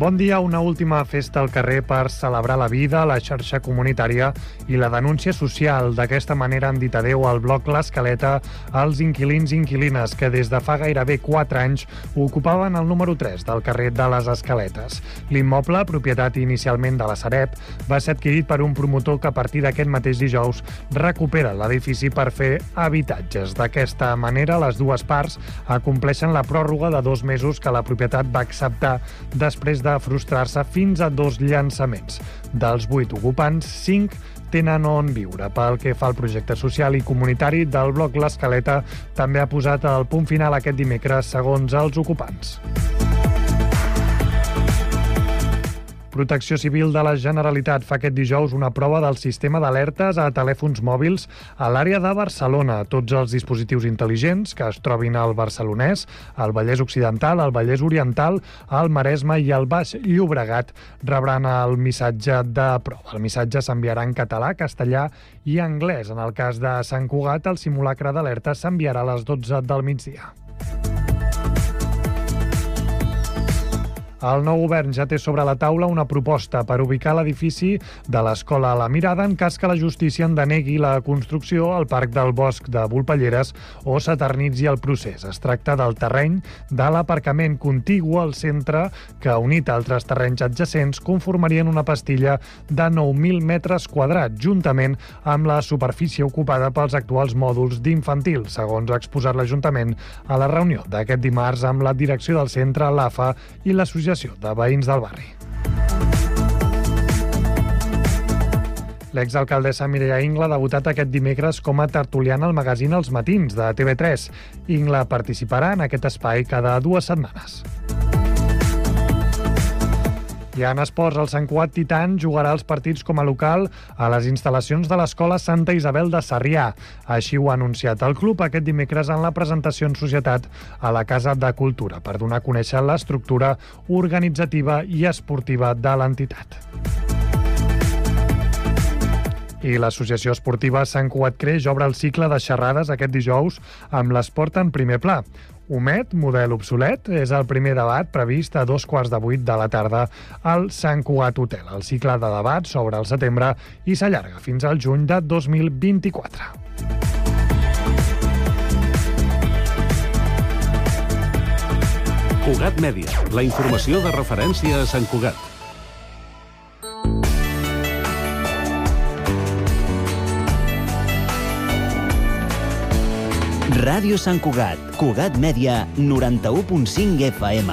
Bon dia, una última festa al carrer per celebrar la vida, la xarxa comunitària i la denúncia social. D'aquesta manera han dit adeu al bloc L'Escaleta als inquilins i inquilines que des de fa gairebé 4 anys ocupaven el número 3 del carrer de les Escaletes. L'immoble, propietat inicialment de la Sareb, va ser adquirit per un promotor que a partir d'aquest mateix dijous recupera l'edifici per fer habitatges. D'aquesta manera, les dues parts acompleixen la pròrroga de dos mesos que la propietat va acceptar després de de frustrar-se fins a dos llançaments. Dels vuit ocupants, cinc tenen on viure. Pel que fa al projecte social i comunitari del bloc L'Escaleta, també ha posat el punt final aquest dimecres, segons els ocupants. Protecció Civil de la Generalitat fa aquest dijous una prova del sistema d'alertes a telèfons mòbils a l'àrea de Barcelona. Tots els dispositius intel·ligents que es trobin al Barcelonès, al Vallès Occidental, al Vallès Oriental, al Maresme i al Baix Llobregat rebran el missatge de prova. El missatge s'enviarà en català, castellà i anglès. En el cas de Sant Cugat, el simulacre d'alerta s'enviarà a les 12 del migdia. El nou govern ja té sobre la taula una proposta per ubicar l'edifici de l'Escola a la Mirada en cas que la justícia en denegui la construcció al Parc del Bosc de Volpelleres o s'eternitzi el procés. Es tracta del terreny de l'aparcament contigu al centre que, unit a altres terrenys adjacents, conformarien una pastilla de 9.000 metres quadrats, juntament amb la superfície ocupada pels actuals mòduls d'infantil, segons ha exposat l'Ajuntament a la reunió d'aquest dimarts amb la direcció del centre, l'AFA i l'Associació Associació de Veïns del Barri. L'exalcaldessa Mireia Ingla ha debutat aquest dimecres com a tertuliana al magazín Els Matins de TV3. Ingla participarà en aquest espai cada dues setmanes. I en esports, el Sant Cuat Titan jugarà els partits com a local a les instal·lacions de l'Escola Santa Isabel de Sarrià. Així ho ha anunciat el club aquest dimecres en la presentació en societat a la Casa de Cultura per donar a conèixer l'estructura organitzativa i esportiva de l'entitat. I l'Associació Esportiva Sant Cuat Creix obre el cicle de xerrades aquest dijous amb l'esport en primer pla. Homet, model obsolet, és el primer debat previst a dos quarts de vuit de la tarda al Sant Cugat Hotel. El cicle de debat s'obre al setembre i s'allarga fins al juny de 2024. Cugat Mèdia, la informació de referència a Sant Cugat. Ràdio Sant Cugat, Cugat Mèdia, 91.5 FM.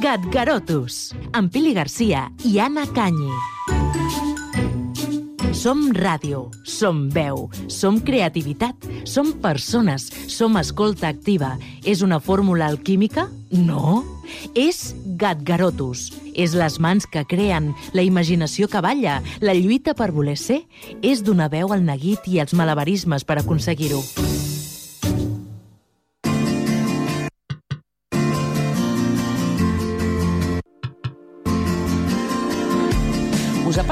Gatgarotus, amb Pili Garcia i Anna Canyi. Som ràdio, som veu, som creativitat, som persones, som escolta activa. És una fórmula alquímica? No. És Gatgarotus. És les mans que creen, la imaginació que balla, la lluita per voler ser. És donar veu al neguit i als malabarismes per aconseguir-ho.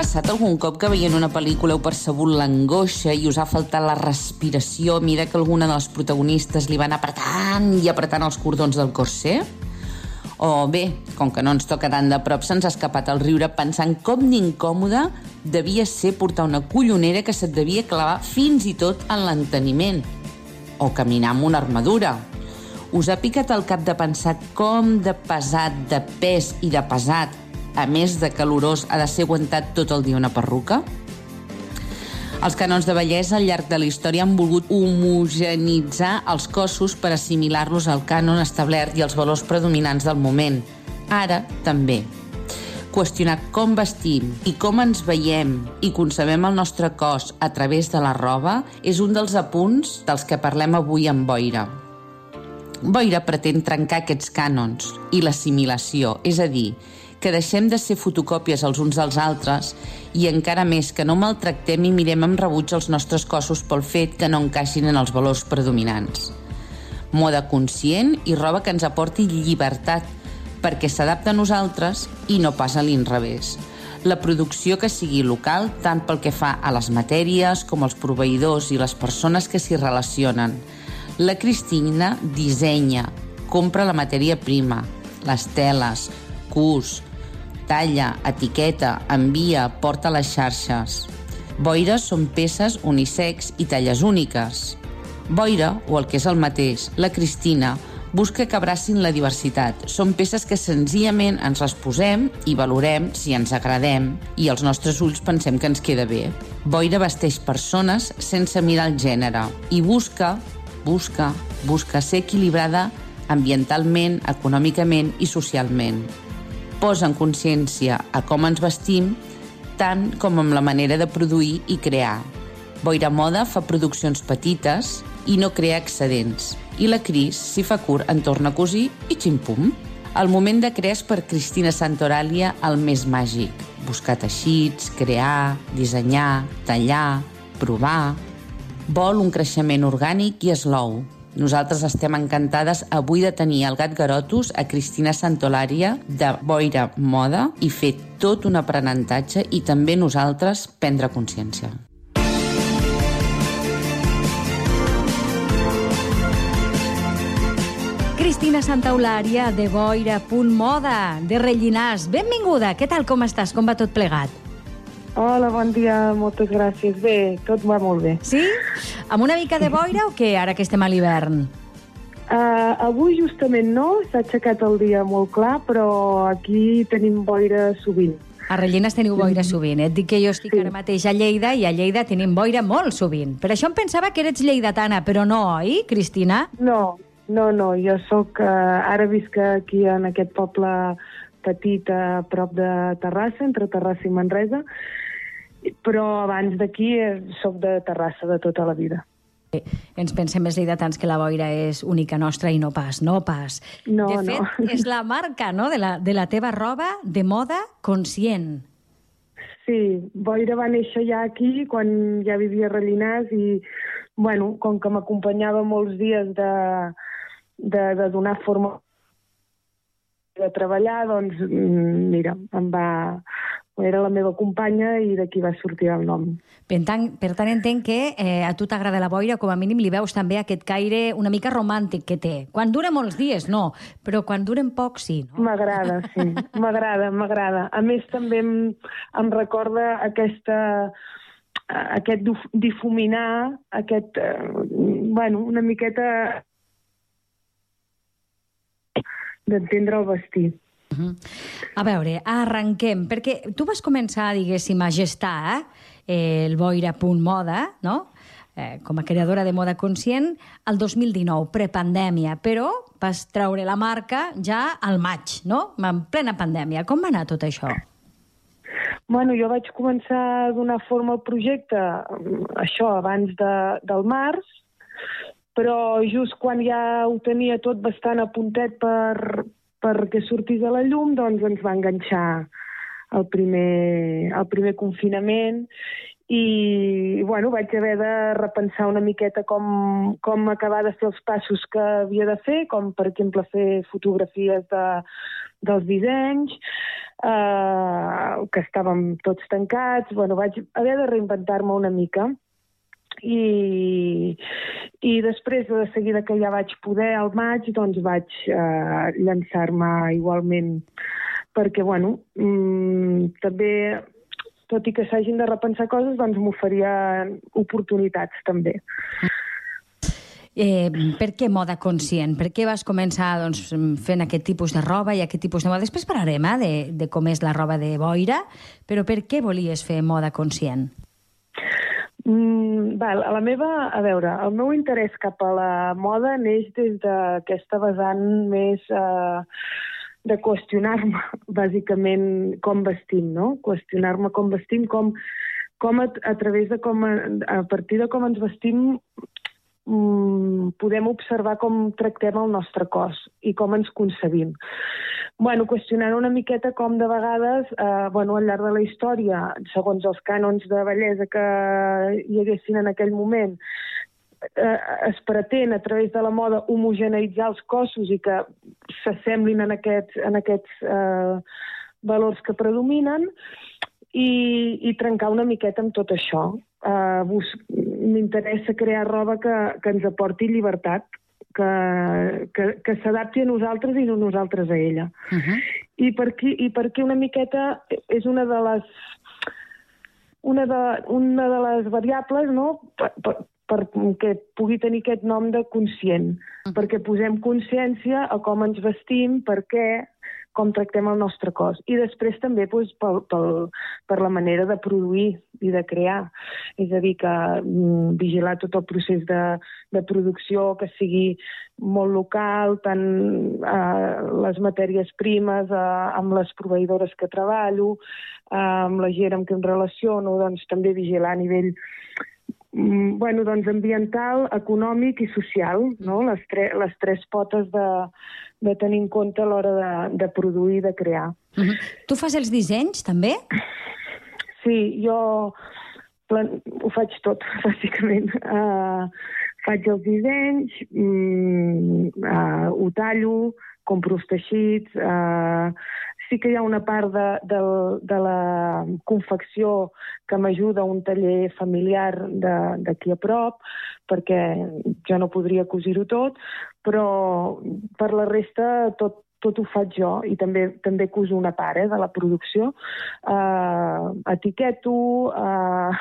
Passat algun cop que veient una pel·lícula heu percebut l'angoixa i us ha faltat la respiració a mesura que alguna de les protagonistes li van apretant i apretant els cordons del corser? O bé, com que no ens toca tant de prop, se'ns ha escapat el riure pensant com d'incòmode devia ser portar una collonera que se't devia clavar fins i tot en l'enteniment. O caminar amb una armadura. Us ha picat el cap de pensar com de pesat, de pes i de pesat a més de calorós, ha de ser aguantat tot el dia una perruca? Els canons de bellesa al llarg de la història han volgut homogenitzar els cossos per assimilar-los al cànon establert i als valors predominants del moment. Ara també. Qüestionar com vestim i com ens veiem i concebem el nostre cos a través de la roba és un dels apunts dels que parlem avui amb Boira. Boira pretén trencar aquests cànons i l'assimilació, és a dir, que deixem de ser fotocòpies els uns dels altres i encara més que no maltractem i mirem amb rebuig els nostres cossos pel fet que no encaixin en els valors predominants. Moda conscient i roba que ens aporti llibertat perquè s'adapta a nosaltres i no pas a l'inrevés. La producció que sigui local tant pel que fa a les matèries com els proveïdors i les persones que s'hi relacionen. La Cristina dissenya, compra la matèria prima, les teles, cus, talla, etiqueta, envia, porta les xarxes. Boira són peces unisex i talles úniques. Boira, o el que és el mateix, la Cristina, busca que abracin la diversitat. Són peces que senzillament ens les posem i valorem si ens agradem i els nostres ulls pensem que ens queda bé. Boira vesteix persones sense mirar el gènere i busca, busca, busca ser equilibrada ambientalment, econòmicament i socialment. Posa en consciència a com ens vestim tant com amb la manera de produir i crear. Boira Moda fa produccions petites i no crea excedents i la Cris, si fa curt, en torna a cosir i ximpum. El moment de crear és per Cristina Santoràlia el més màgic. Buscar teixits, crear, dissenyar, tallar, provar... Vol un creixement orgànic i eslou. Nosaltres estem encantades avui de tenir el gat Garotus a Cristina Santolària de Boira Moda i fer tot un aprenentatge i també nosaltres prendre consciència. Cristina Santaulària, de Boira.moda, de Rellinars. Benvinguda, què tal, com estàs? Com va tot plegat? Hola, bon dia, moltes gràcies. Bé, tot va molt bé. Sí? Amb una mica de boira o què, ara que estem a l'hivern? Uh, avui justament no, s'ha aixecat el dia molt clar, però aquí tenim boira sovint. A Rellinars teniu boira sovint. Eh? Et dic que jo estic Sí. ara mateix a Lleida i a Lleida tenim boira molt sovint. Per això em pensava que eres lleidatana, però no, oi, Cristina? No, no, no, jo sóc... Uh, ara visc aquí en aquest poble petit a prop de Terrassa, entre Terrassa i Manresa, però abans d'aquí eh, sóc de Terrassa de tota la vida. Ens pensem els lleidatans que la boira és única nostra i no pas, no pas. No, de no. fet, és la marca no, de, la, de la teva roba de moda conscient. Sí, Boira va néixer ja aquí, quan ja vivia a Rellinars, i, bueno, com que m'acompanyava molts dies de, de, de donar forma de treballar, doncs, mm, mira, em va... Era la meva companya i d'aquí va sortir el nom. Per tant, per tant entenc que eh, a tu t'agrada la boira, com a mínim li veus també aquest caire una mica romàntic que té. Quan dura molts dies, no, però quan duren poc, sí. No? M'agrada, sí, m'agrada, m'agrada. A més, també em, em recorda aquesta aquest dif- difuminar, aquest, eh, bueno, una miqueta d'entendre el vestir. A veure, arrenquem, perquè tu vas començar, diguéssim, a gestar eh, el boira.moda, no?, eh, com a creadora de moda conscient, el 2019, prepandèmia, però vas treure la marca ja al maig, no?, en plena pandèmia. Com va anar tot això? Bueno, jo vaig començar a donar forma al projecte, això, abans de, del març, però just quan ja ho tenia tot bastant a puntet per, perquè sortís a la llum, doncs ens va enganxar el primer, el primer confinament i, bueno, vaig haver de repensar una miqueta com, com acabar de fer els passos que havia de fer, com, per exemple, fer fotografies de, dels dissenys, eh, que estàvem tots tancats. Bueno, vaig haver de reinventar-me una mica i, i després de seguida que ja vaig poder al maig doncs vaig eh, llançar-me igualment perquè bueno, mm, també tot i que s'hagin de repensar coses doncs m'oferia oportunitats també. Eh, per què moda conscient? Per què vas començar doncs, fent aquest tipus de roba i aquest tipus de moda? Després parlarem eh, de, de com és la roba de boira, però per què volies fer moda conscient? Mm, val, a la meva, a veure, el meu interès cap a la moda neix des d'aquesta vessant més eh, de qüestionar-me, bàsicament, com vestim, no? Qüestionar-me com vestim, com, com a, a través de com, a, a partir de com ens vestim, mm, podem observar com tractem el nostre cos i com ens concebim. Bueno, qüestionant una miqueta com de vegades, eh, bueno, al llarg de la història, segons els cànons de bellesa que hi haguessin en aquell moment, eh, es pretén a través de la moda homogeneitzar els cossos i que s'assemblin en aquests, en aquests eh, valors que predominen i, i trencar una miqueta amb tot això. Bus m'interessa crear roba que, que ens aporti llibertat, que, que, que s'adapti a nosaltres i no nosaltres a ella. Uh -huh. I, per aquí, I perquè una miqueta és una de les una de, una de les variables no? per, per, perquè pugui tenir aquest nom de conscient, Mm. perquè posem consciència a com ens vestim, per què, com tractem el nostre cos. I després també doncs, pel, pel, per la manera de produir i de crear. És a dir, que mm, vigilar tot el procés de, de producció, que sigui molt local, tant eh, les matèries primes, eh, amb les proveïdores que treballo, eh, amb la gent amb què em relaciono, doncs també vigilar a nivell bueno, doncs ambiental, econòmic i social, no? les, tre les tres potes de, de tenir en compte a l'hora de, de produir i de crear. Uh -huh. Tu fas els dissenys, també? Sí, jo plan... ho faig tot, bàsicament. Uh, faig els dissenys, mm, uh, ho tallo, compro els teixits, uh, sí que hi ha una part de, de, de la confecció que m'ajuda un taller familiar d'aquí a prop, perquè jo no podria cosir-ho tot, però per la resta tot, tot ho faig jo i també també cuso una part eh, de la producció. Uh, etiqueto, uh,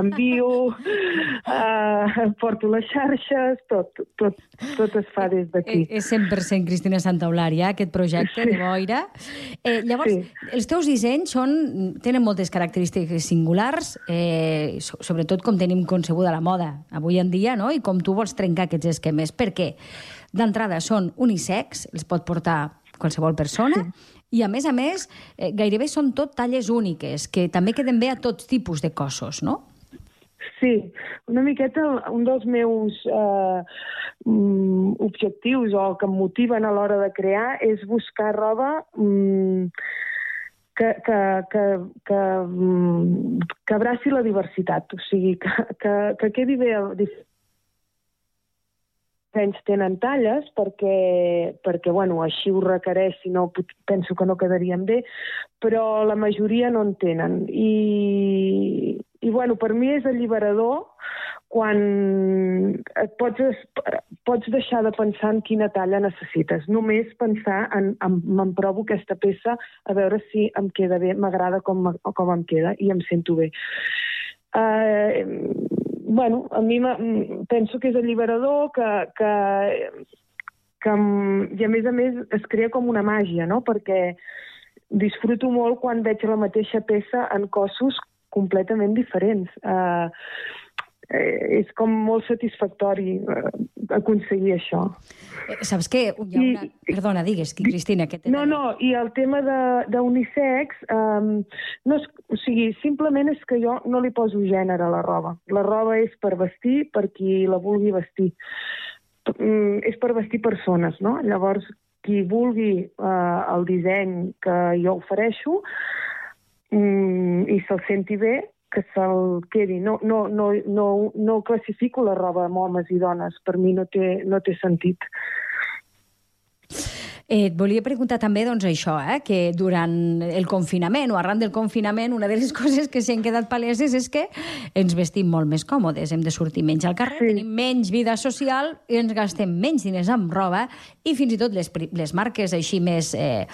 envio, uh, porto les xarxes, tot, tot, tot es fa des d'aquí. És 100% Cristina Santaulària, aquest projecte sí. de boira. Eh, llavors, sí. els teus dissenys són, tenen moltes característiques singulars, eh, so, sobretot com tenim concebuda la moda avui en dia, no? i com tu vols trencar aquests esquemes. Per què? D'entrada són unisex, els pot portar qualsevol persona, sí. i a més a més, eh, gairebé són tot talles úniques, que també queden bé a tots tipus de cossos, no? Sí, una miqueta un dels meus eh, mm, objectius o que em motiven a l'hora de crear és buscar roba mm, que, que, que, que, mm, que abraci la diversitat, o sigui, que, que, que quedi bé menys tenen talles perquè, perquè bueno, així ho requereix, si no penso que no quedarien bé, però la majoria no en tenen. I, i bueno, per mi és alliberador quan et pots, pots deixar de pensar en quina talla necessites. Només pensar en, en me'n provo aquesta peça a veure si em queda bé, m'agrada com, com em queda i em sento bé. Uh, bueno, a mi penso que és alliberador, que, que, que, i a més a més es crea com una màgia, no? Perquè disfruto molt quan veig la mateixa peça en cossos completament diferents. Uh, eh, és com molt satisfactori eh, aconseguir això. Eh, saps què? Hi ha una... I, Perdona, digues, Cristina. Que no, no, i el tema d'unisex, um, no és, o sigui, simplement és que jo no li poso gènere a la roba. La roba és per vestir, per qui la vulgui vestir. Mm, és per vestir persones, no? Llavors, qui vulgui uh, el disseny que jo ofereixo mm, i se'l senti bé, que se'l quedi. No, no, no, no, no classifico la roba amb homes i dones. Per mi no té, no té sentit. Eh, et volia preguntar també doncs, això, eh, que durant el confinament o arran del confinament una de les coses que s'han quedat paleses és que ens vestim molt més còmodes, hem de sortir menys al carrer, sí. tenim menys vida social i ens gastem menys diners amb roba i fins i tot les, les marques així més eh,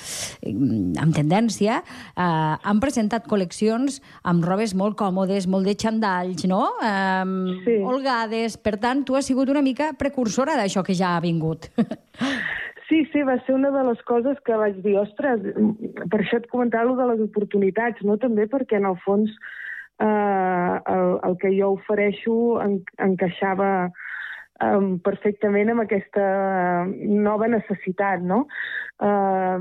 amb tendència eh, han presentat col·leccions amb robes molt còmodes, molt de xandalls, no? Eh, sí. holgades. Per tant, tu has sigut una mica precursora d'això que ja ha vingut. Sí, sí, va ser una de les coses que vaig dir, ostres, per això et comentava de les oportunitats, no? també perquè en el fons eh, el, el que jo ofereixo en, encaixava eh, perfectament amb aquesta nova necessitat, no? Eh,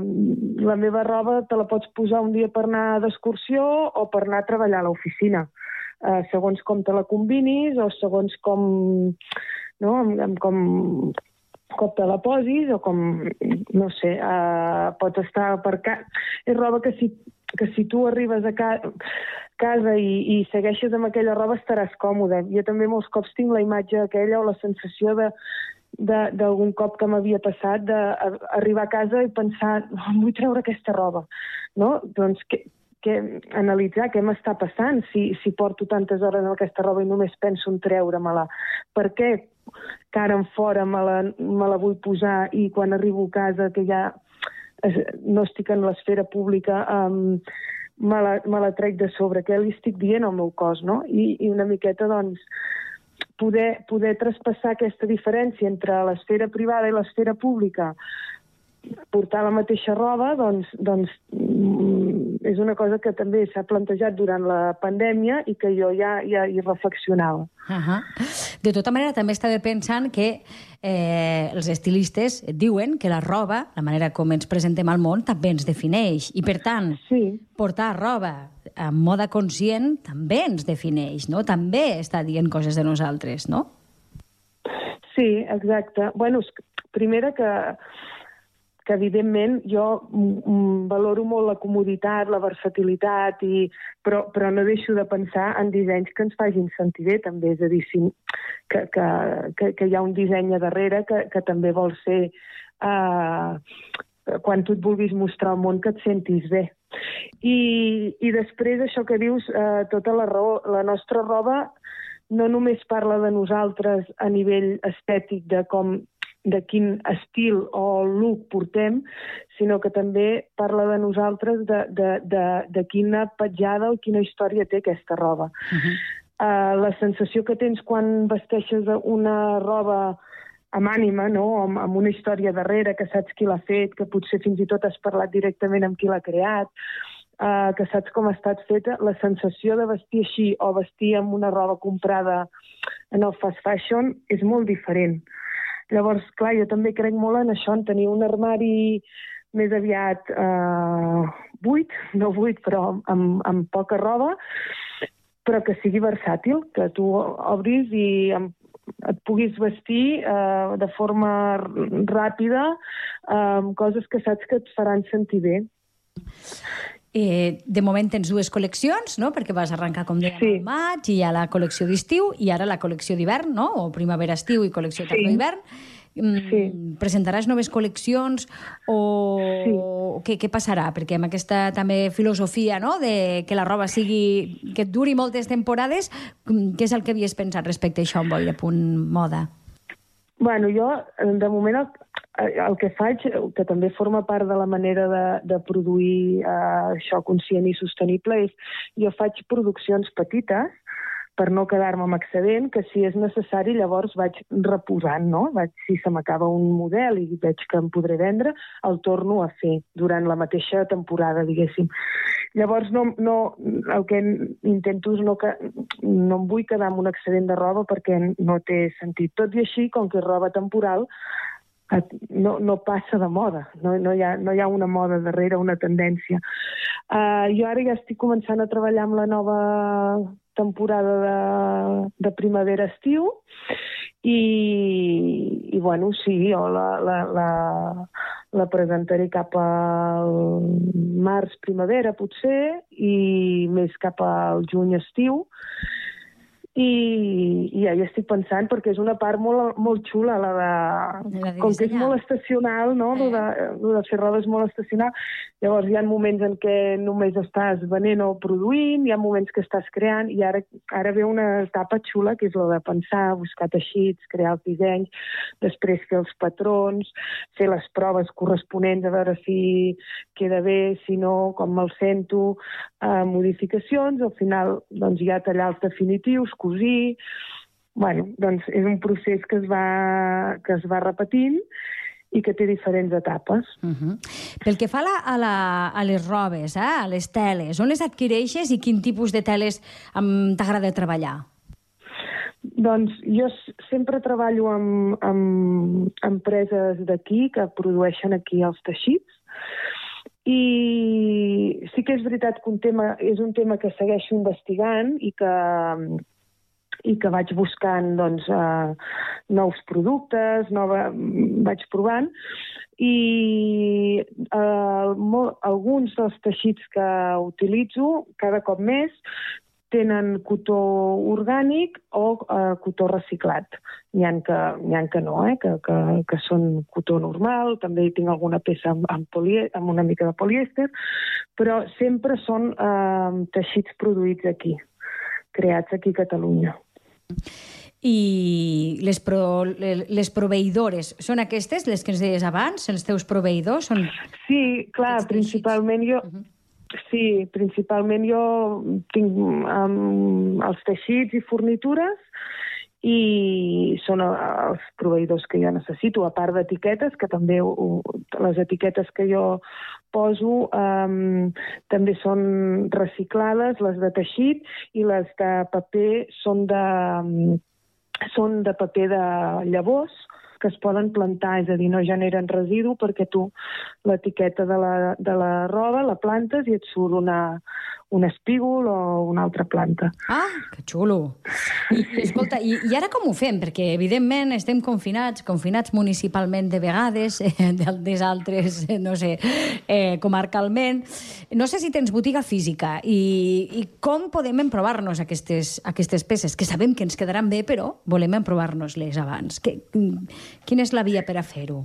la meva roba te la pots posar un dia per anar d'excursió o per anar a treballar a l'oficina, eh, segons com te la combinis o segons com, no? amb, amb com cop te la posis o com, no sé, uh, pots estar per casa... És roba que si, que si tu arribes a ca casa i, i segueixes amb aquella roba estaràs còmode. Jo també molts cops tinc la imatge aquella o la sensació de d'algun cop que m'havia passat d'arribar a casa i pensar oh, vull treure aquesta roba no? doncs que, que, analitzar què m'està passant, si, si porto tantes hores en aquesta roba i només penso en treure-me-la. Per què cara en fora me la, me la vull posar i quan arribo a casa, que ja no estic en l'esfera pública, um, me, la, me la trec de sobre. Què li estic dient al meu cos, no? I, i una miqueta, doncs, poder, poder traspassar aquesta diferència entre l'esfera privada i l'esfera pública portar la mateixa roba, doncs, doncs mm, és una cosa que també s'ha plantejat durant la pandèmia i que jo ja, ja hi reflexionava. Uh -huh. De tota manera, també estava pensant que eh, els estilistes diuen que la roba, la manera com ens presentem al món, també ens defineix. I, per tant, sí. portar roba en moda conscient també ens defineix, no? També està dient coses de nosaltres, no? Sí, exacte. Bueno, primera que que evidentment jo valoro molt la comoditat, la versatilitat, i, però, però no deixo de pensar en dissenys que ens facin sentir bé també, és a dir, si, que, que, que, que hi ha un disseny a darrere que, que també vol ser eh, quan tu et vulguis mostrar al món que et sentis bé. I, i després això que dius, eh, tota la raó, la nostra roba no només parla de nosaltres a nivell estètic, de com de quin estil o look portem, sinó que també parla de nosaltres, de, de, de, de quina petjada o quina història té aquesta roba. Uh -huh. uh, la sensació que tens quan vesteixes una roba amb ànima, no? amb, amb una història darrere, que saps qui l'ha fet, que potser fins i tot has parlat directament amb qui l'ha creat, uh, que saps com ha estat feta, la sensació de vestir així o vestir amb una roba comprada en el fast fashion és molt diferent. Llavors, clar, jo també crec molt en això, en tenir un armari més aviat eh, buit, no buit, però amb, amb poca roba, però que sigui versàtil, que tu obris i et puguis vestir eh, de forma ràpida eh, coses que saps que et faran sentir bé. Eh, de moment tens dues col·leccions, no? perquè vas arrencar, com dèiem, sí. maig, i hi ha la col·lecció d'estiu, i ara la col·lecció d'hivern, no? o primavera-estiu i col·lecció sí. tardor-hivern. Mm, sí. Presentaràs noves col·leccions o sí. què, què passarà? Perquè amb aquesta també filosofia no? de que la roba sigui que duri moltes temporades, mm, què és el que havies pensat respecte a això amb Boira Punt Moda? Bueno, jo, de moment, el, Eh, el que faig, que també forma part de la manera de, de produir uh, això conscient i sostenible, és jo faig produccions petites per no quedar-me amb excedent, que si és necessari llavors vaig reposant, no? Vaig, si se m'acaba un model i veig que em podré vendre, el torno a fer durant la mateixa temporada, diguéssim. Llavors, no, no, el que intento és no, que, no em vull quedar amb un excedent de roba perquè no té sentit. Tot i així, com que és roba temporal, no, no passa de moda, no, no, hi ha, no hi ha una moda darrere, una tendència. Uh, jo ara ja estic començant a treballar amb la nova temporada de, de primavera-estiu i, i, bueno, sí, jo la, la, la, la presentaré cap al març-primavera, potser, i més cap al juny-estiu i, i ja hi estic pensant perquè és una part molt, molt xula la de, de com que és molt estacional no? Eh. de, de fer rodes molt estacional llavors hi ha moments en què només estàs venent o produint hi ha moments que estàs creant i ara, ara ve una etapa xula que és la de pensar, buscar teixits crear els dissenys, després fer els patrons fer les proves corresponents a veure si queda bé si no, com me'l sento eh, modificacions, al final doncs, ja tallar els definitius cosir... Bueno, doncs és un procés que es va, que es va repetint i que té diferents etapes. Uh -huh. Pel que fa a, la, a, la, a les robes, eh, a les teles, on les adquireixes i quin tipus de teles t'agrada treballar? Doncs jo sempre treballo amb, amb empreses d'aquí que produeixen aquí els teixits i sí que és veritat que un tema, és un tema que segueixo investigant i que, i que vaig buscant doncs, uh, nous productes, nova, vaig provant, i uh, molt, alguns dels teixits que utilitzo cada cop més tenen cotó orgànic o eh, cotó reciclat. N'hi ha, que, ha que no, eh? que, que, que són cotó normal, també hi tinc alguna peça amb, amb, polie, amb una mica de polièster, però sempre són eh, teixits produïts aquí, creats aquí a Catalunya. I les, pro, les proveïdores, són aquestes, les que ens deies abans, els teus proveïdors? Són Sí, clar, principalment jo... Uh -huh. Sí, principalment jo tinc um, els teixits i fornitures i són els proveïdors que jo necessito, a part d'etiquetes, que també ho, les etiquetes que jo poso um, també són reciclades, les de teixit, i les de paper són de, són de paper de llavors, que es poden plantar, és a dir, no generen residu perquè tu l'etiqueta de, la, de la roba la plantes i et surt una, un espígol o una altra planta. Ah, que xulo. I, escolta, i, i ara com ho fem? Perquè, evidentment, estem confinats, confinats municipalment de vegades, eh, des altres, eh, no sé, eh, comarcalment. No sé si tens botiga física i, i com podem emprovar-nos aquestes, aquestes peces, que sabem que ens quedaran bé, però volem emprovar-nos-les abans. Que, quina és la via per a fer-ho?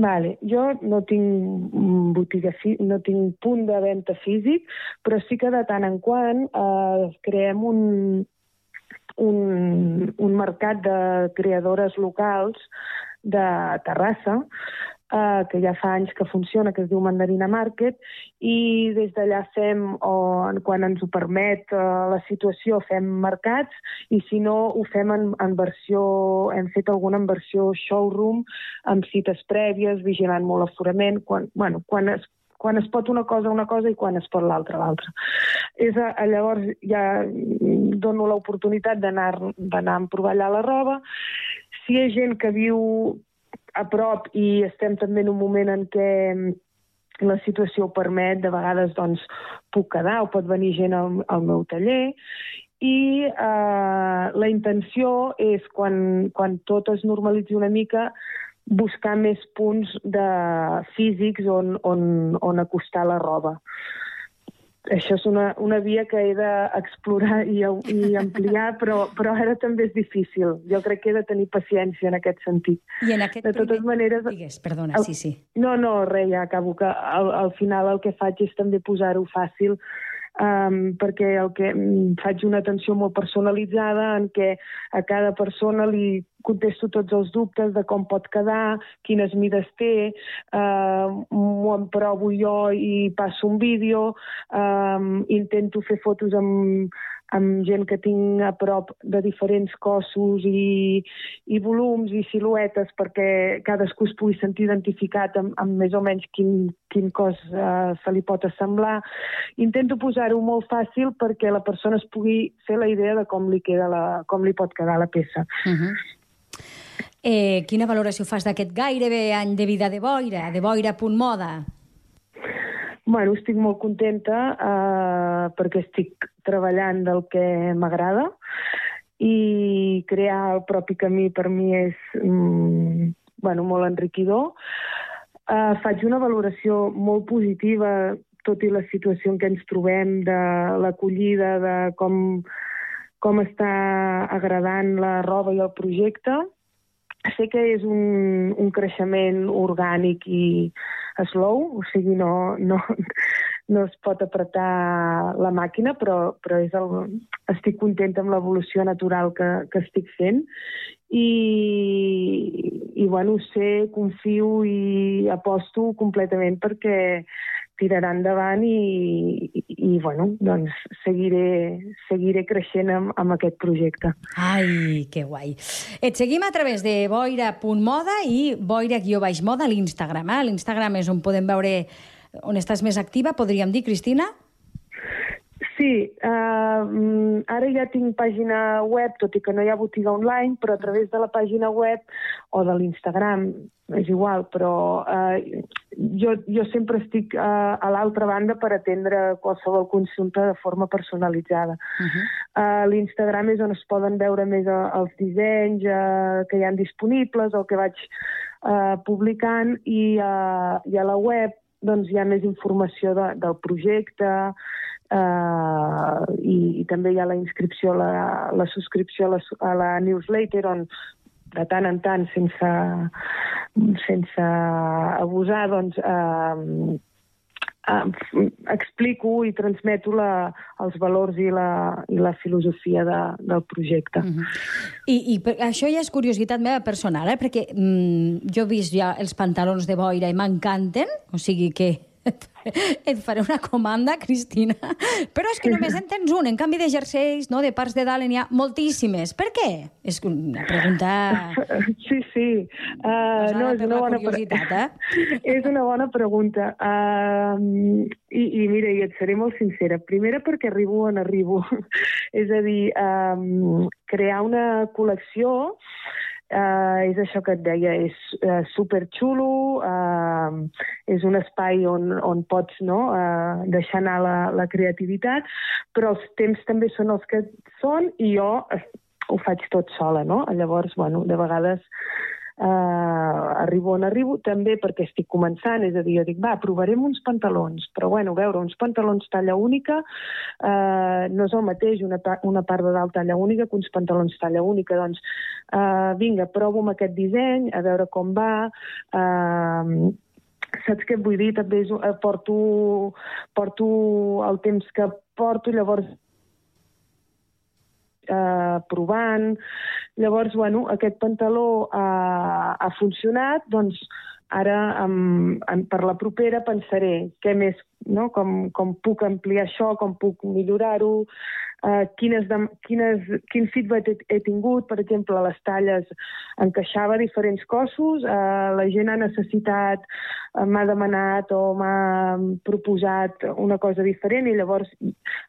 Vale. Jo no tinc botiga, no tinc punt de venda físic, però sí que de tant en quant eh, creem un, un, un mercat de creadores locals de Terrassa eh, que ja fa anys que funciona, que es diu Mandarina Market, i des d'allà fem, o quan ens ho permet eh, la situació, fem mercats, i si no, ho fem en, en versió, hem fet alguna en versió showroom, amb cites prèvies, vigilant molt l'aforament, quan, bueno, quan es quan es pot una cosa una cosa i quan es pot l'altra l'altra. És a, a, llavors ja dono l'oportunitat d'anar a provar allà la roba. Si hi ha gent que viu a prop i estem també en un moment en què mm, la situació ho permet, de vegades doncs, puc quedar o pot venir gent al, al meu taller i eh, la intenció és, quan, quan tot es normalitzi una mica, buscar més punts de físics on, on, on acostar la roba això és una, una via que he d'explorar i, i ampliar, però, però ara també és difícil. Jo crec que he de tenir paciència en aquest sentit. I en aquest de totes primer... maneres... Digues, perdona, sí, sí. No, no, res, ja acabo, que al, al final el que faig és també posar-ho fàcil um, perquè el que faig una atenció molt personalitzada en què a cada persona li contesto tots els dubtes de com pot quedar, quines mides té, eh, m'ho emprovo jo i passo un vídeo, eh, intento fer fotos amb, amb gent que tinc a prop de diferents cossos i, i volums i siluetes perquè cadascú es pugui sentir identificat amb, amb més o menys quin, quin cos eh, se li pot assemblar. Intento posar-ho molt fàcil perquè la persona es pugui fer la idea de com li, queda la, com li pot quedar la peça. Uh -huh. Eh, quina valoració fas d'aquest gairebé any de vida de boira, de boira.moda? Bueno, estic molt contenta eh, perquè estic treballant del que m'agrada i crear el propi camí per mi és mm, bueno, molt enriquidor. Eh, faig una valoració molt positiva, tot i la situació en què ens trobem, de l'acollida, de com, com està agradant la roba i el projecte. Sé que és un, un creixement orgànic i slow, o sigui, no, no, no es pot apretar la màquina, però, però és el, estic contenta amb l'evolució natural que, que estic fent. I, i bueno, sé, confio i aposto completament perquè tirarà endavant i, i, i bueno, doncs seguiré, seguiré creixent amb, amb aquest projecte. Ai, que guai. Et seguim a través de boira.moda i boira-moda a l'Instagram. Eh? L'Instagram és on podem veure on estàs més activa, podríem dir, Cristina? Sí, uh, ara ja tinc pàgina web, tot i que no hi ha botiga online, però a través de la pàgina web o de l'Instagram, és igual, però uh, jo, jo sempre estic uh, a l'altra banda per atendre qualsevol consulta de forma personalitzada. Uh -huh. uh, L'Instagram és on es poden veure més uh, els dissenys uh, que hi han disponibles, el que vaig uh, publicant, i, uh, i a la web doncs, hi ha més informació de, del projecte, Uh, i, i també hi ha la inscripció, la, la subscripció a la, a la newsletter on de tant en tant, sense, sense abusar, doncs, eh, eh, explico i transmeto la, els valors i la, i la filosofia de, del projecte. Mm -hmm. I, I això ja és curiositat meva personal, eh? perquè mm, jo he vist ja els pantalons de boira i m'encanten, o sigui que et faré una comanda, Cristina. Però és que només en tens un. En canvi de jerseis, no, de parts de dalt, n'hi ha moltíssimes. Per què? És una pregunta... Sí, sí. Uh, no, és una bona curiositat, eh? és una bona pregunta. Uh, i, I mira, i et seré molt sincera. Primera perquè arribo on arribo. és a dir, um, crear una col·lecció Uh, és això que et deia, és uh, superxulo, uh, és un espai on, on pots no, uh, deixar anar la, la creativitat, però els temps també són els que són i jo ho faig tot sola, no? Llavors, bueno, de vegades eh, arribo on arribo, també perquè estic començant, és a dir, jo dic, va, provarem uns pantalons, però bueno, veure, uns pantalons talla única eh, no és el mateix una, una part de dalt talla única que uns pantalons talla única, doncs eh, vinga, provo amb aquest disseny, a veure com va, eh, saps què vull dir? També és, eh, porto, porto el temps que porto, llavors eh, provant. Llavors, bueno, aquest pantaló ha, ha funcionat, doncs ara um, en, per la propera pensaré què més, no? com, com puc ampliar això, com puc millorar-ho, uh, quines, de, quines, quin feedback he, he tingut, per exemple, les talles encaixava diferents cossos, uh, la gent ha necessitat, uh, m'ha demanat o m'ha proposat una cosa diferent i llavors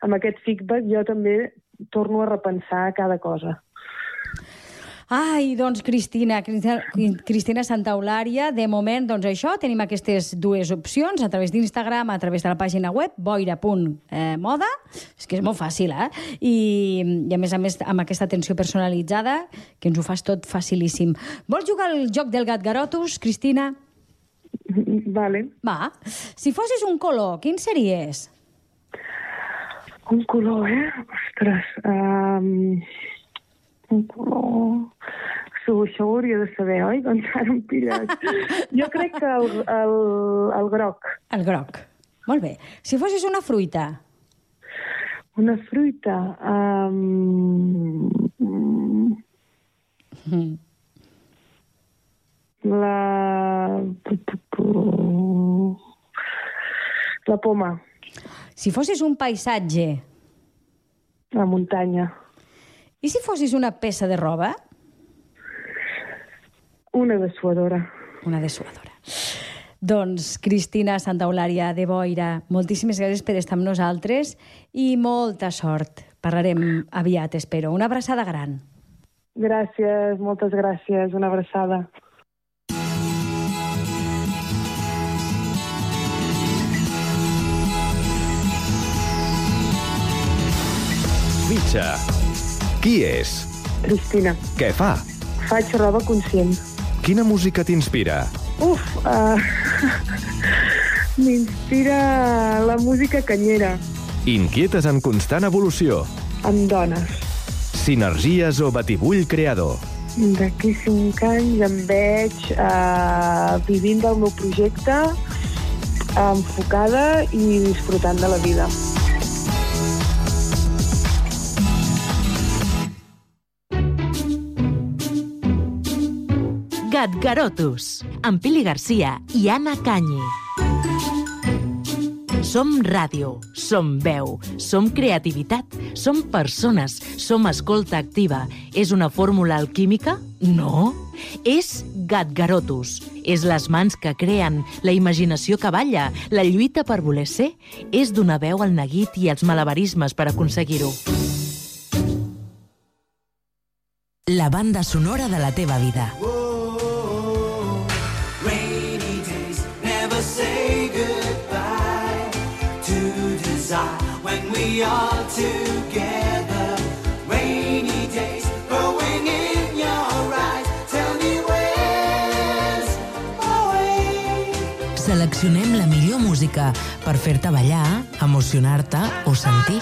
amb aquest feedback jo també torno a repensar cada cosa. Ai, doncs Cristina, Cristina Santa Eulària, de moment, doncs això, tenim aquestes dues opcions, a través d'Instagram, a través de la pàgina web, boira.moda, és que és molt fàcil, eh? I, I a més a més, amb aquesta atenció personalitzada, que ens ho fas tot facilíssim. Vols jugar al joc del gat garotus, Cristina? Vale. Va. Si fossis un color, quin series? Un color, eh? Ostres. Um, un color... Això, això ho hauria de saber, oi? Doncs ara em pilles. jo crec que el, el, el groc. El groc. Molt bé. Si fossis una fruita? Una fruita... Um, mm. La... La poma. Si fossis un paisatge... La muntanya. I si fossis una peça de roba? Una dessuadora. Una dessuadora. Doncs, Cristina Santa Eulària de Boira, moltíssimes gràcies per estar amb nosaltres i molta sort. Parlarem aviat, espero. Una abraçada gran. Gràcies, moltes gràcies. Una abraçada. Mitja. Qui és? Cristina. Què fa? Faig roba conscient. Quina música t'inspira? Uf, uh, m'inspira la música canyera. Inquietes en constant evolució. Amb dones. Sinergies o batibull creador. D'aquí cinc anys em veig uh, vivint del meu projecte, enfocada i disfrutant de la vida. Garotus, amb Pili Garcia i Anna Canyi. Som ràdio, som veu, som creativitat, som persones, som escolta activa. És una fórmula alquímica? No. És Gatgarotus. És les mans que creen, la imaginació que balla, la lluita per voler ser. És donar veu al neguit i als malabarismes per aconseguir-ho. La banda sonora de la teva vida. When we are together. Rainy days growing in your eyes. Tell me where's my Seleccionem la millor música per fer-te ballar, emocionar-te o sentir.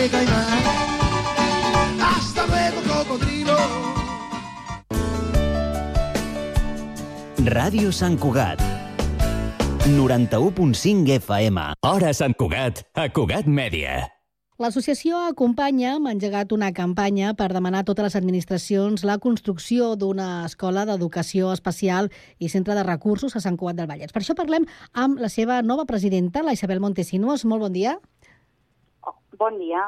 pasaste de caimán. Hasta luego, cocodrilo. Ràdio Sant Cugat. 91.5 FM. Hora Sant Cugat, a Cugat Mèdia. L'associació Acompanya ha engegat una campanya per demanar a totes les administracions la construcció d'una escola d'educació especial i centre de recursos a Sant Cugat del Vallès. Per això parlem amb la seva nova presidenta, la Isabel Montesinos. Molt bon dia. Bon dia.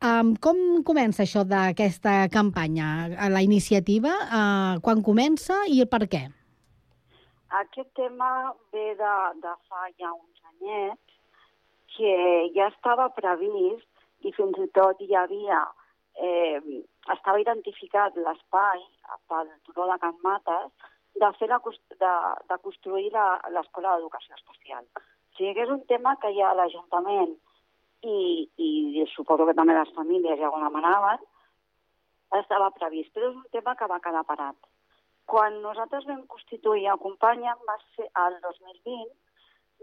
Um, com comença això d'aquesta campanya? La iniciativa, uh, quan comença i el per què? Aquest tema ve de, de fa ja uns anyets, que ja estava previst i fins i tot hi havia, eh, estava identificat l'espai pel turó de Can Mates de, fer la, de, de construir l'escola d'educació especial. O sigui que és un tema que ja l'Ajuntament i, i suposo que també les famílies ja ho demanaven, estava previst, però és un tema que va quedar parat. Quan nosaltres vam constituir Acompanya, va ser el 2020,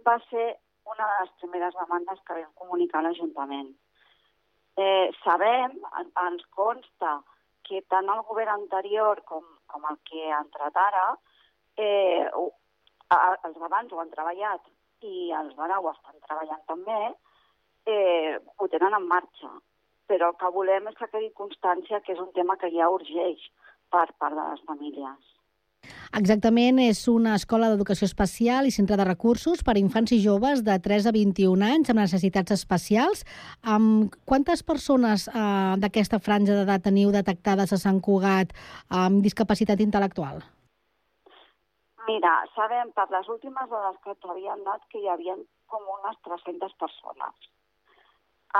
va ser una de les primeres demandes que vam comunicar a l'Ajuntament. Eh, sabem, en, ens consta, que tant el govern anterior com, com el que ha entrat ara, eh, els d'abans ho han treballat i els d'ara ho estan treballant també, eh, ho tenen en marxa. Però el que volem és que quedi constància que és un tema que ja urgeix per part de les famílies. Exactament, és una escola d'educació especial i centre de recursos per a infants i joves de 3 a 21 anys amb necessitats especials. Amb quantes persones eh, d'aquesta franja d'edat teniu detectades a Sant Cugat amb discapacitat intel·lectual? Mira, sabem per les últimes dades que t'havien dat que hi havia com unes 300 persones.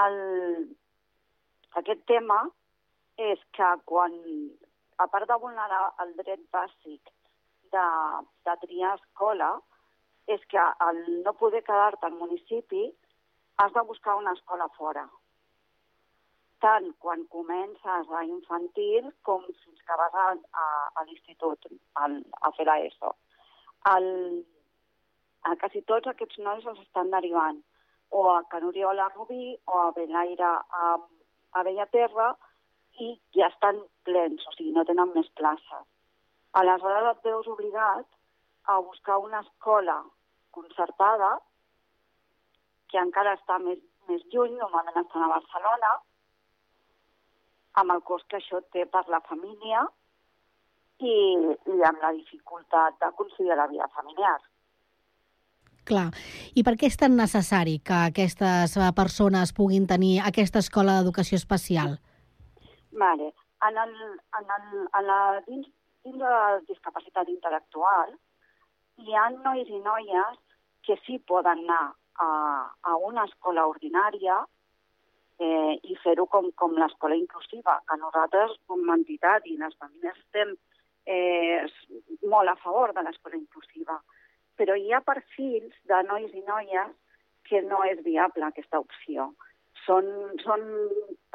El... Aquest tema és que quan, a part de vulnerar el dret bàsic de, de triar escola, és que al no poder quedar-te al municipi has de buscar una escola fora. Tant quan comences a infantil com fins que vas a, a, a l'institut, a fer l'ESO. El, a quasi tots aquests nois els estan derivant o a Can Oriola Rubí o a Belaire a, a Bellaterra i ja estan plens, o sigui, no tenen més places. Aleshores et veus obligat a buscar una escola concertada que encara està més, més lluny, normalment estan a Barcelona, amb el cost que això té per la família i, i amb la dificultat de conciliar la vida familiar. Clar. I per què és tan necessari que aquestes eh, persones puguin tenir aquesta escola d'educació especial? Vale. En el, en el, en la, dins, dins de la discapacitat intel·lectual hi ha nois i noies que sí poden anar a, a una escola ordinària eh, i fer-ho com, com l'escola inclusiva, que nosaltres com a entitat i les famílies estem eh, molt a favor de l'escola inclusiva però hi ha perfils de nois i noies que no és viable aquesta opció. Són, són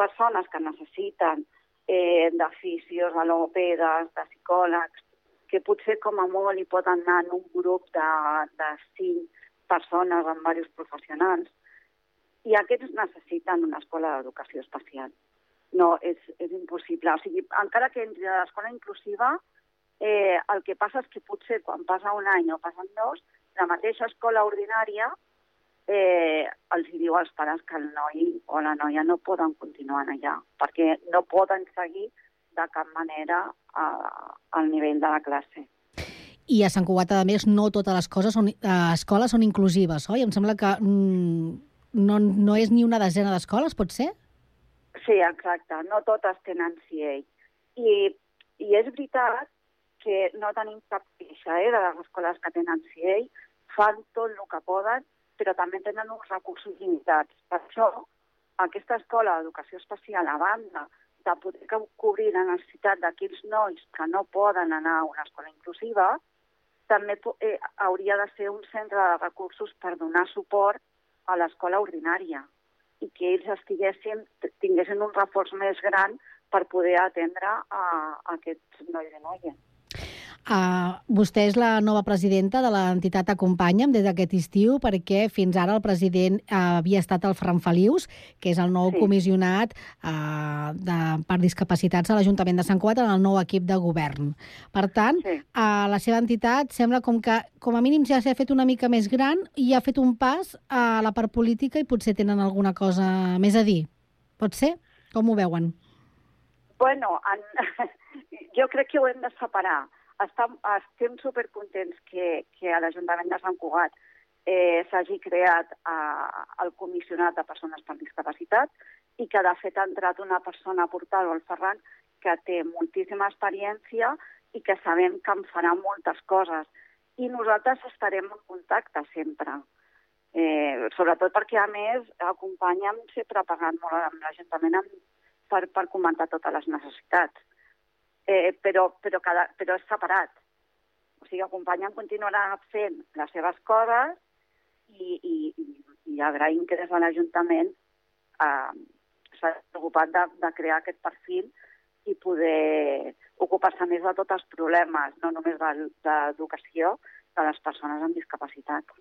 persones que necessiten eh, de fisios, de logopedes, de psicòlegs, que potser com a molt hi poden anar en un grup de, de cinc persones amb diversos professionals. I aquests necessiten una escola d'educació especial. No, és, és impossible. O sigui, encara que entri a l'escola inclusiva, Eh, el que passa és que potser quan passa un any o passen dos, la mateixa escola ordinària eh, els diu als pares que el noi o la noia no poden continuar allà, perquè no poden seguir de cap manera eh, al nivell de la classe. I a Sant Cugat, a més, no totes les coses són, eh, escoles són inclusives, oi? Em sembla que mm, no, no és ni una desena d'escoles, pot ser? Sí, exacte. No totes tenen CA. I, i és veritat que no tenim cap queixa eh, de les escoles que tenen CA, fan tot el que poden, però també tenen uns recursos limitats. Per això, aquesta escola d'educació especial, a banda de poder cobrir la necessitat d'aquells nois que no poden anar a una escola inclusiva, també eh, hauria de ser un centre de recursos per donar suport a l'escola ordinària i que ells estiguessin, tinguessin un reforç més gran per poder atendre a, a aquests nois i noies. Uh, vostè és la nova presidenta de l'entitat Acompanya'm des d'aquest estiu perquè fins ara el president uh, havia estat el Fran Felius, que és el nou sí. comissionat uh, de, per discapacitats a l'Ajuntament de Sant Cugat en el nou equip de govern. Per tant, sí. uh, la seva entitat sembla com que com a mínim ja s'ha fet una mica més gran i ha fet un pas a la part política i potser tenen alguna cosa més a dir. Pot ser? Com ho veuen? Bueno, en... jo crec que ho hem de separar estem, estem supercontents que, que a l'Ajuntament de Sant Cugat eh, s'hagi creat eh, el comissionat de persones per discapacitat i que de fet ha entrat una persona portada, el Ferran, que té moltíssima experiència i que sabem que en farà moltes coses. I nosaltres estarem en contacte sempre. Eh, sobretot perquè, a més, acompanyem sempre pagant molt amb l'Ajuntament per, per comentar totes les necessitats eh, però, però, cada, però és separat. O sigui, Acompanya'm continuarà fent les seves coses i, i, i agraïm que des de l'Ajuntament eh, s'ha preocupat de, de crear aquest perfil i poder ocupar-se més de tots els problemes, no només d'educació, de les persones amb discapacitat.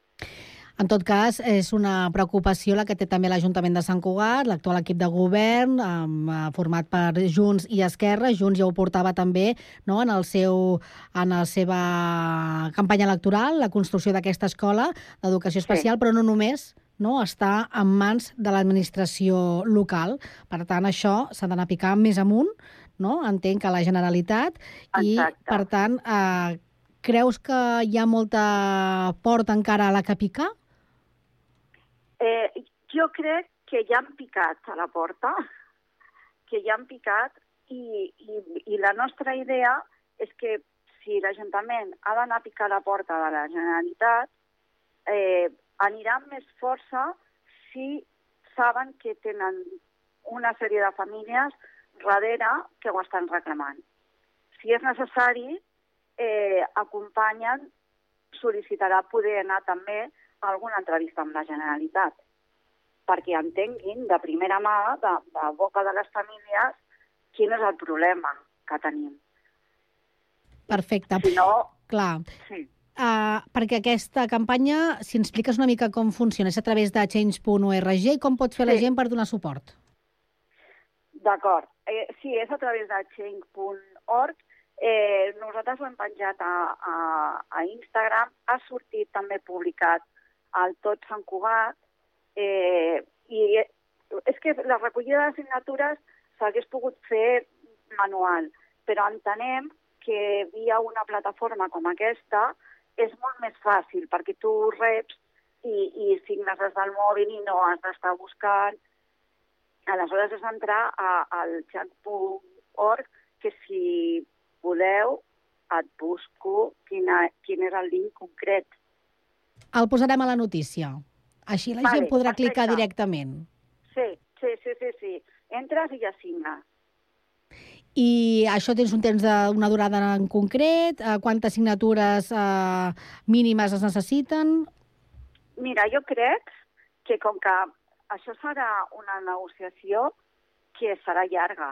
En tot cas, és una preocupació la que té també l'Ajuntament de Sant Cugat, l'actual equip de govern, eh, format per Junts i Esquerra. Junts ja ho portava també no, en, el seu, en la seva campanya electoral, la construcció d'aquesta escola d'educació especial, sí. però no només no, està en mans de l'administració local. Per tant, això s'ha d'anar picar més amunt, no? entenc que la Generalitat, Exacte. i per tant, eh, creus que hi ha molta porta encara a la que picar? Eh, jo crec que ja han picat a la porta, que ja han picat i, i, i la nostra idea és que si l'Ajuntament ha d'anar a picar la porta de la Generalitat, eh, anirà amb més força si saben que tenen una sèrie de famílies darrere que ho estan reclamant. Si és necessari, eh, acompanyen, sol·licitarà poder anar també alguna entrevista amb la Generalitat perquè entenguin de primera mà, de, de boca de les famílies, quin és el problema que tenim. Perfecte. Si no... Clar. Sí. Uh, perquè aquesta campanya, si ens expliques una mica com funciona, és a través de change.org i com pot fer sí. la gent per donar suport? D'acord. Eh, sí, és a través de change.org Eh, nosaltres ho hem penjat a, a, a Instagram, ha sortit també publicat al Tot Sant Cugat, eh, i és que la recollida de signatures s'hagués pogut fer manual, però entenem que via una plataforma com aquesta és molt més fàcil, perquè tu reps i, i signes des del mòbil i no has d'estar buscant. Aleshores és entrar a, al chat.org, que si voleu, et busco quina, quin és el link concret. El posarem a la notícia. Així la vale, gent podrà perfecte. clicar directament. Sí, sí, sí, sí, sí. Entres i ja signes. I això tens un temps d'una durada en concret? Eh, quantes signatures eh, mínimes es necessiten? Mira, jo crec que com que això serà una negociació que serà llarga,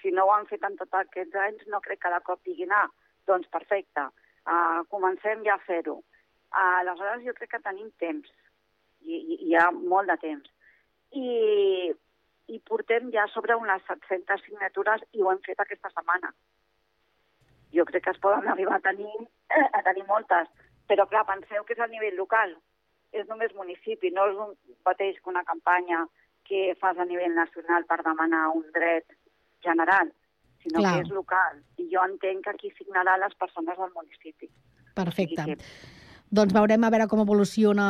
si no ho han fet en tots aquests anys, no crec que de cop diguin, ah, doncs perfecte, uh, comencem ja a fer-ho. Aleshores jo crec que tenim temps, i, i hi ha molt de temps. I, i portem ja sobre unes 700 signatures i ho hem fet aquesta setmana. Jo crec que es poden arribar a tenir, a tenir moltes, però clar, penseu que és a nivell local, és només municipi, no és un mateix que una campanya que fas a nivell nacional per demanar un dret general, sinó Clar. que és local. I jo entenc que aquí signarà les persones del municipi. Perfecte. Doncs veurem a veure com evoluciona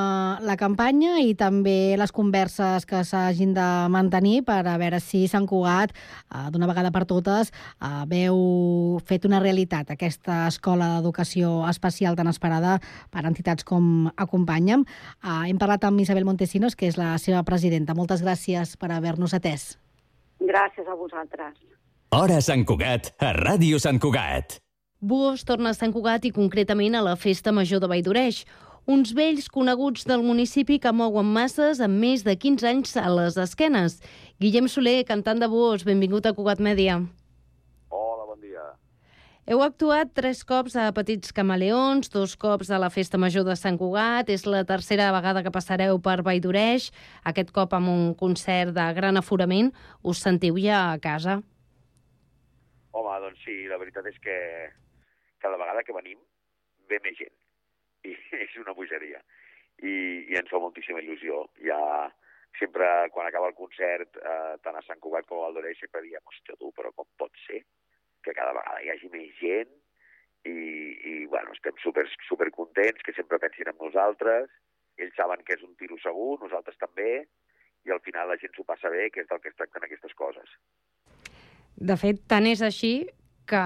la campanya i també les converses que s'hagin de mantenir per a veure si Sant Cugat, eh, d'una vegada per totes, veu fet una realitat aquesta escola d'educació especial tan esperada per entitats com Acompanya'm. Eh, hem parlat amb Isabel Montesinos, que és la seva presidenta. Moltes gràcies per haver-nos atès. Gràcies a vosaltres. Hora Sant Cugat, a Ràdio Sant Cugat. Buos torna a Sant Cugat i concretament a la Festa Major de Valldoreig, uns vells coneguts del municipi que mouen masses amb més de 15 anys a les esquenes. Guillem Soler, cantant de Buos, benvingut a Cugat Mèdia. Hola, bon dia. Heu actuat tres cops a Petits Camaleons, dos cops a la Festa Major de Sant Cugat, és la tercera vegada que passareu per Valldoreig, aquest cop amb un concert de gran aforament. Us sentiu ja a casa? Home, doncs sí, la veritat és que cada vegada que venim ve més gent. I és una bogeria. I, i ens fa moltíssima il·lusió. Ja sempre, quan acaba el concert, eh, tant a Sant Cugat com a Valdoreix, sempre diem, hòstia, tu, però com pot ser que cada vegada hi hagi més gent i, i bueno, estem super, super contents, que sempre pensin en nosaltres, ells saben que és un tiro segur, nosaltres també, i al final la gent s'ho passa bé, que és del que es tracten aquestes coses. De fet, tant és així que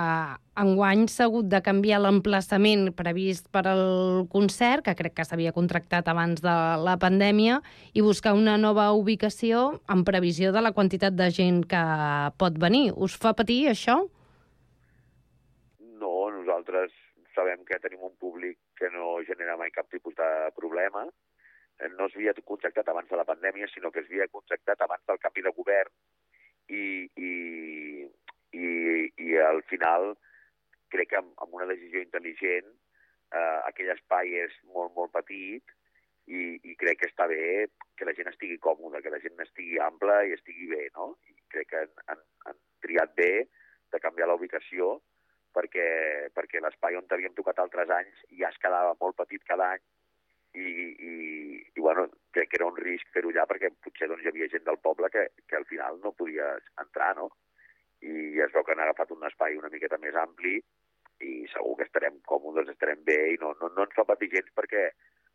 enguany s'ha hagut de canviar l'emplaçament previst per al concert, que crec que s'havia contractat abans de la pandèmia, i buscar una nova ubicació en previsió de la quantitat de gent que pot venir. Us fa patir això? No, nosaltres sabem que tenim un públic que no genera mai cap tipus de problema. Eh, no s'havia contractat abans de la pandèmia, sinó que s'havia contractat abans del canvi de govern i, i, i, i al final crec que amb, amb una decisió intel·ligent eh, aquell espai és molt, molt petit i, i crec que està bé que la gent estigui còmoda, que la gent estigui ampla i estigui bé, no? I crec que han, han, han triat bé de canviar la ubicació perquè, perquè l'espai on havíem tocat altres anys ja es quedava molt petit cada any i, i, i bueno, crec que era un risc fer-ho allà perquè potser doncs, hi havia gent del poble que, que al final no podia entrar, no? I es veu que han agafat un espai una miqueta més ampli i segur que estarem còmodes, estarem bé i no, no, no ens fa patir gens perquè,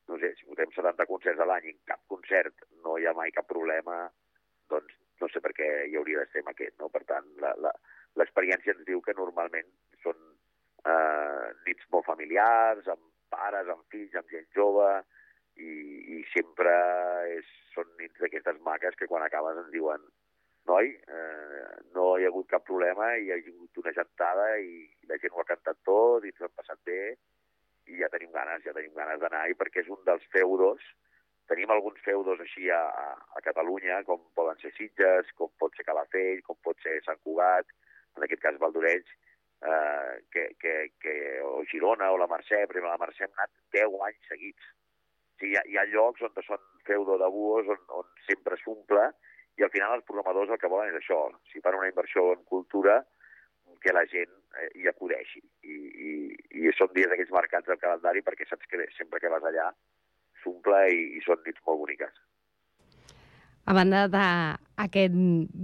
no sé, si votem 70 concerts a l'any i en cap concert no hi ha mai cap problema, doncs no sé per què hi hauria de ser amb aquest, no? Per tant, l'experiència ens diu que normalment són eh, nits molt familiars, amb pares, amb fills, amb gent jove, i, i sempre és, són nits d'aquestes maques que quan acabes ens diuen noi, eh, no hi ha hagut cap problema hi ha hagut una gentada i la gent ho ha cantat tot i ens ho hem passat bé i ja tenim ganes, ja tenim ganes d'anar i perquè és un dels feudos, tenim alguns feudos així a, a, Catalunya, com poden ser Sitges, com pot ser Calafell, com pot ser Sant Cugat, en aquest cas Valdoreig, eh, que, que, que, o Girona o la Mercè, però la Mercè hem anat 10 anys seguits. O sigui, hi ha, hi ha llocs on són feudo de buos, on, on sempre s'omple, i al final els programadors el que volen és això, si fan una inversió en cultura, que la gent eh, hi acudeixi. I, i, i són dies d'aquells marcats del calendari perquè saps que sempre que vas allà s'omple i, i són nits molt boniques. A banda d'aquest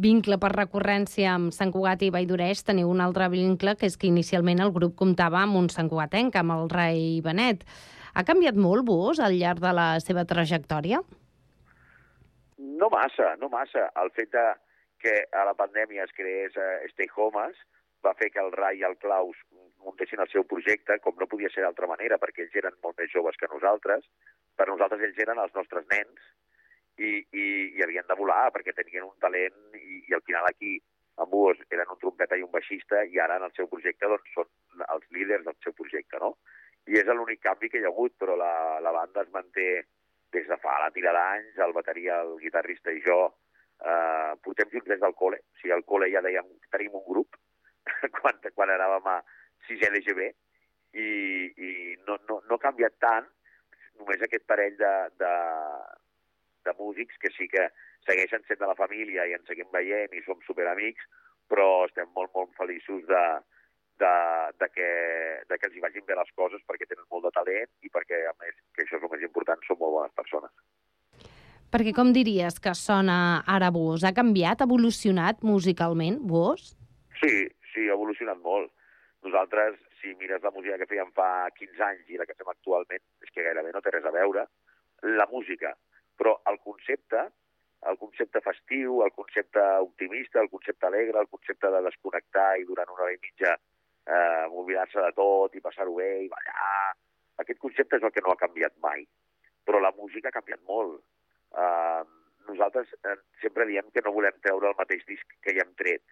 vincle per recurrència amb Sant Cugat i Valldoreig, teniu un altre vincle, que és que inicialment el grup comptava amb un Sant Cugatenc, amb el rei Benet. Ha canviat molt vos al llarg de la seva trajectòria? No massa, no massa. El fet de que a la pandèmia es creés uh, Stay Homes va fer que el Rai i el Claus muntessin el seu projecte, com no podia ser d'altra manera, perquè ells eren molt més joves que nosaltres. Per nosaltres ells eren els nostres nens i, i, i havien de volar perquè tenien un talent i, i al final aquí amb Buos eren un trompeta i un baixista i ara en el seu projecte doncs, són els líders del seu projecte, no? I és l'únic canvi que hi ha hagut, però la, la banda es manté des de fa la tira d'anys, el bateria, el guitarrista i jo eh, portem junts des del col·le. O sigui, al col·le ja dèiem, tenim un grup, quan, quan anàvem a 6 LGB, i, i no, no, no ha canviat tant, només aquest parell de, de, de músics que sí que segueixen sent de la família i ens seguim veient i som superamics, però estem molt, molt feliços de, de, de, que, de que els hi vagin bé les coses perquè tenen molt de talent i perquè, a més, que això és el més important, són molt bones persones. Perquè com diries que sona ara vos? Ha canviat, ha evolucionat musicalment, vos? Sí, sí, ha evolucionat molt. Nosaltres, si mires la música que fèiem fa 15 anys i la que fem actualment, és que gairebé no música. Però el concepte, el concepte festiu, el concepte optimista, el concepte alegre, el concepte de desconnectar i durant una hora i mitja eh, oblidar-se de tot i passar-ho bé i ballar, aquest concepte és el que no ha canviat mai. Però la música ha canviat molt. Eh, nosaltres eh, sempre diem que no volem treure el mateix disc que ja hem tret.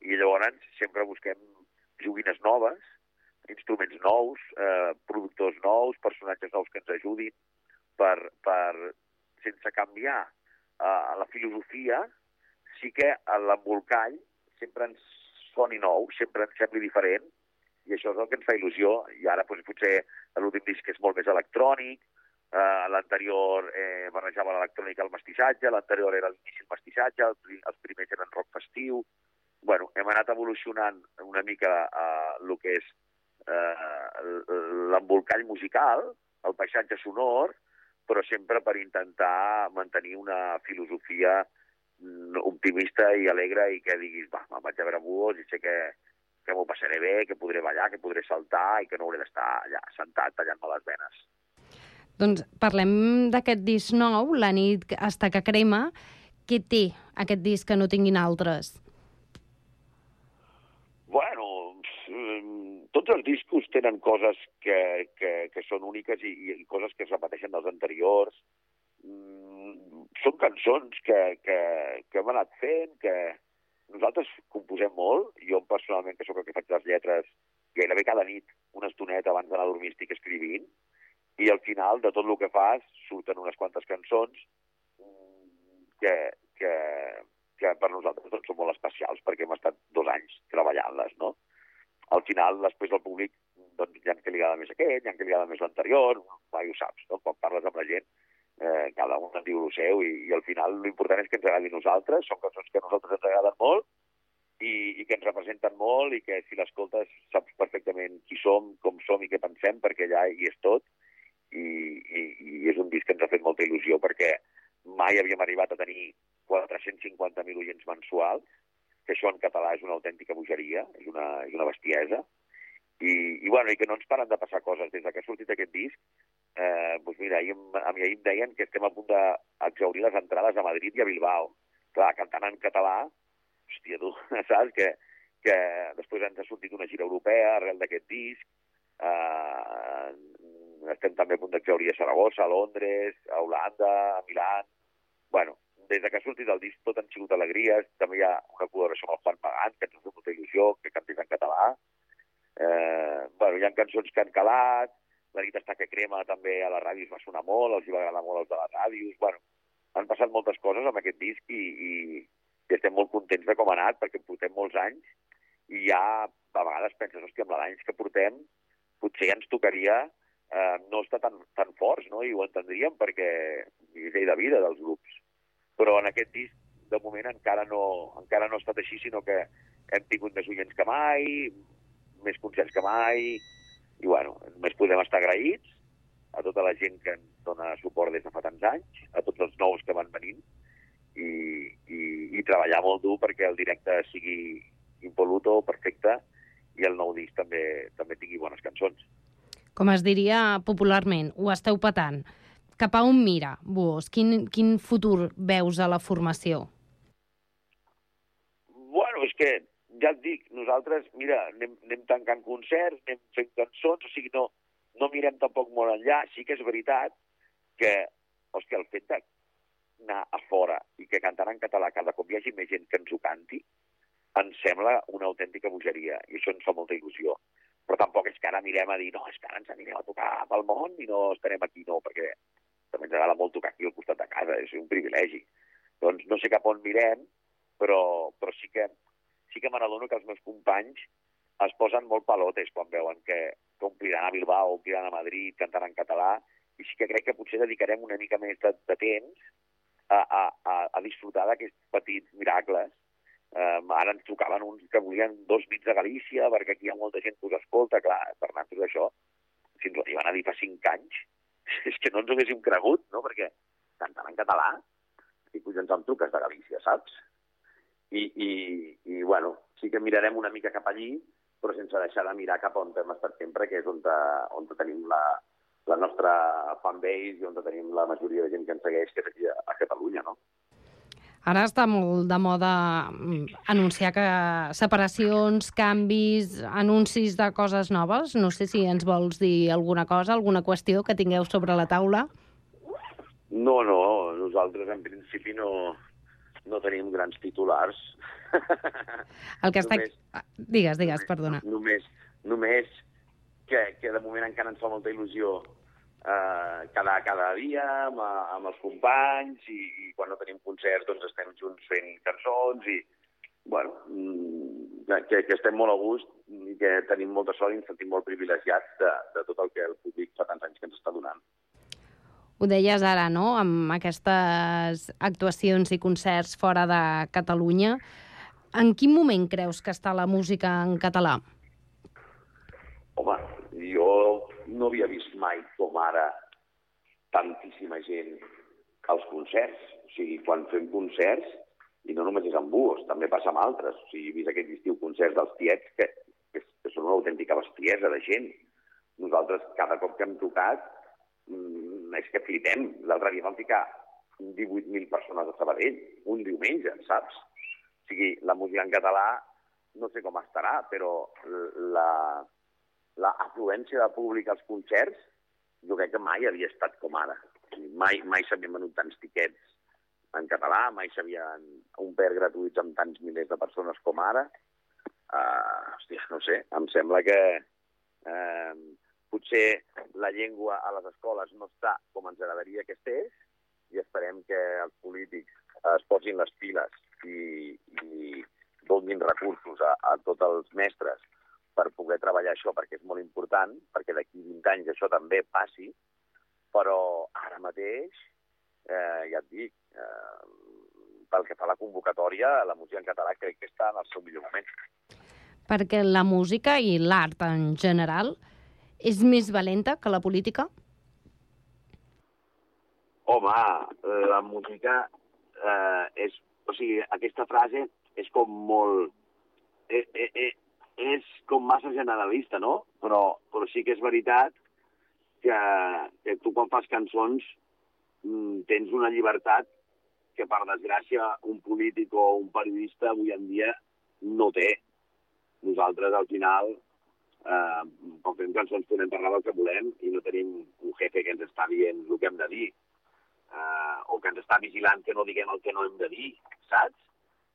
I llavors sempre busquem joguines noves, instruments nous, eh, productors nous, personatges nous que ens ajudin per, per sense canviar eh, la filosofia, sí que l'embolcall sempre ens soni nou, sempre ens sembli diferent, i això és el que ens fa il·lusió. I ara doncs, potser l'últim disc és molt més electrònic, eh, l'anterior eh, barrejava l'electrònica al mestissatge, l'anterior era l'inici del mestissatge, el, els primers eren rock festiu, bueno, hem anat evolucionant una mica eh, el que és eh, l'embolcall musical, el paisatge sonor, però sempre per intentar mantenir una filosofia mm, optimista i alegre i que diguis, va, me'n vaig a veure búhos i sé que, que m'ho passaré bé, que podré ballar, que podré saltar i que no hauré d'estar allà sentat tallant-me les venes. Doncs parlem d'aquest disc nou, La nit hasta que crema. Què té aquest disc que no tinguin altres? Bueno, tots els discos tenen coses que, que, que són úniques i, i coses que es repeteixen dels anteriors. Mm, són cançons que, que, que hem anat fent, que nosaltres composem molt. Jo personalment, que sóc el que faig les lletres, gairebé cada nit, una estoneta abans d'anar a dormir estic escrivint, i al final de tot el que fas surten unes quantes cançons que, que, que per nosaltres doncs, són molt especials perquè hem estat dos anys treballant-les, no? Al final, després del públic, doncs, hi ha que li agrada més aquest, hi ha que li agrada més l'anterior, mai ho saps, no? Quan parles amb la gent, eh, cada un en diu el seu i, i al final l'important és que ens agradi a nosaltres, són cançons que a nosaltres ens agraden molt i, i que ens representen molt i que si l'escoltes saps perfectament qui som, com som i què pensem, perquè allà hi és tot i, i, i és un disc que ens ha fet molta il·lusió perquè mai havíem arribat a tenir 450.000 oients mensuals, que això en català és una autèntica bogeria, és una, és una bestiesa, i, i, bueno, i que no ens paren de passar coses. Des que ha sortit aquest disc, eh, doncs mira, ahir, a mi ahir em deien que estem a punt d'exaurir les entrades a Madrid i a Bilbao. Clar, cantant en català, hòstia, tu, saps? Que, que després ens ha sortit una gira europea arrel d'aquest disc, eh, estem també a punt d'exaurir a Saragossa, a Londres, a Holanda, a Milà, bueno, des de que ha sortit el disc tot han sigut alegries, també hi ha una col·laboració amb el Juan Magán, que ens ha fet molta il·lusió, que cantés en català. Eh, bueno, hi ha cançons que han calat, la nit està que crema també a les ràdios va sonar molt, els hi va agradar molt els de les ràdios, bueno, han passat moltes coses amb aquest disc i, i, i estem molt contents de com ha anat, perquè portem molts anys i ja a vegades penses, hòstia, amb l'anys que portem potser ja ens tocaria eh, no estar tan, tan forts, no? I ho entendríem perquè nivell de vida dels grups. Però en aquest disc, de moment, encara no, encara no ha estat així, sinó que hem tingut més oients que mai, més concerts que mai, i bueno, només podem estar agraïts a tota la gent que ens dona suport des de fa tants anys, a tots els nous que van venint, i, i, i treballar molt dur perquè el directe sigui impoluto, perfecte, i el nou disc també, també tingui bones cançons. Com es diria popularment, ho esteu patant. Cap a on mira, Buos? Quin, quin futur veus a la formació? Bueno, és que ja et dic, nosaltres, mira, anem, anem tancant concerts, anem fent cançons, o sigui, no, no mirem tampoc molt enllà. Sí que és veritat que, hòstia, el fet d'anar a fora i que cantant en català cada cop hi hagi més gent que ens ho canti, ens sembla una autèntica bogeria, i això ens fa molta il·lusió. Però tampoc és que ara mirem a dir, no, és que ara ens anirem a tocar pel món i no estarem aquí, no, perquè també ens agrada molt tocar aquí al costat de casa, és un privilegi. Doncs no sé cap on mirem, però, però sí que sí que me n'adono que els meus companys es posen molt palotes quan veuen que, que ompliran a Bilbao, ompliran a Madrid, cantant en català, i sí que crec que potser dedicarem una mica més de, de temps a, a, a, a disfrutar d'aquests petits miracles. Um, ara ens trucaven uns que volien dos bits de Galícia, perquè aquí hi ha molta gent que us escolta. Clar, per nosaltres això, si ens ho a dir fa cinc anys, és que no ens ho haguéssim cregut, no? Perquè cantant en català, i ens en truques de Galícia, saps? I, i, i bueno, sí que mirarem una mica cap allí, però sense deixar de mirar cap on hem estat sempre, que és on, te, on te tenim la, la nostra fanbase i on tenim la majoria de gent que ens segueix, que és aquí a, a Catalunya, no? Ara està molt de moda mm, anunciar que separacions, canvis, anuncis de coses noves. No sé si ens vols dir alguna cosa, alguna qüestió que tingueu sobre la taula. No, no, nosaltres en principi no, no tenim grans titulars. El que està... Només- Ah, Digues, digues, perdona. Només, només que, que de moment encara ens fa molta il·lusió eh, cada, cada dia amb, amb els companys i, i quan no tenim concerts doncs estem junts fent cançons i bueno, mm, que, que estem molt a gust i que tenim molta sort i ens sentim molt privilegiats de, de tot el que el públic fa tants anys que ens està donant. Ho deies ara, no?, amb aquestes actuacions i concerts fora de Catalunya. En quin moment creus que està la música en català? Home, jo no havia vist mai com ara tantíssima gent als concerts. O sigui, quan fem concerts, i no només és amb buos, també passa amb altres. O sigui, he vist aquest estiu concerts dels tiets que, que, que són una autèntica bestiesa de gent. Nosaltres, cada cop que hem tocat, mm, és que flipem. L'altre dia vam ficar 18.000 persones a Sabadell, un diumenge, saps? O sigui, la música en català no sé com estarà, però la, la afluència de públic als concerts jo crec que mai havia estat com ara. Mai, mai s'havien venut tants tiquets en català, mai s'havien omplert gratuïts amb tants milers de persones com ara. Uh, hòstia, no sé, em sembla que uh, potser la llengua a les escoles no està com ens agradaria que estés i esperem que els polítics es posin les piles i, i donin recursos a, a tots els mestres per poder treballar això, perquè és molt important, perquè d'aquí 20 anys això també passi, però ara mateix, eh, ja et dic, eh, pel que fa a la convocatòria, la música en català crec que està en el seu millor moment. Perquè la música i l'art en general és més valenta que la política? Home, la música eh, és... O sigui, aquesta frase és com molt... Eh, eh, eh, és com massa generalista, no? Però, però sí que és veritat que, que tu quan fas cançons mm, tens una llibertat que, per desgràcia, un polític o un periodista avui en dia no té. Nosaltres, al final, eh, quan fem cançons podem parlar del que volem i no tenim un jefe que ens està dient el que hem de dir eh, o que ens està vigilant que no diguem el que no hem de dir, saps?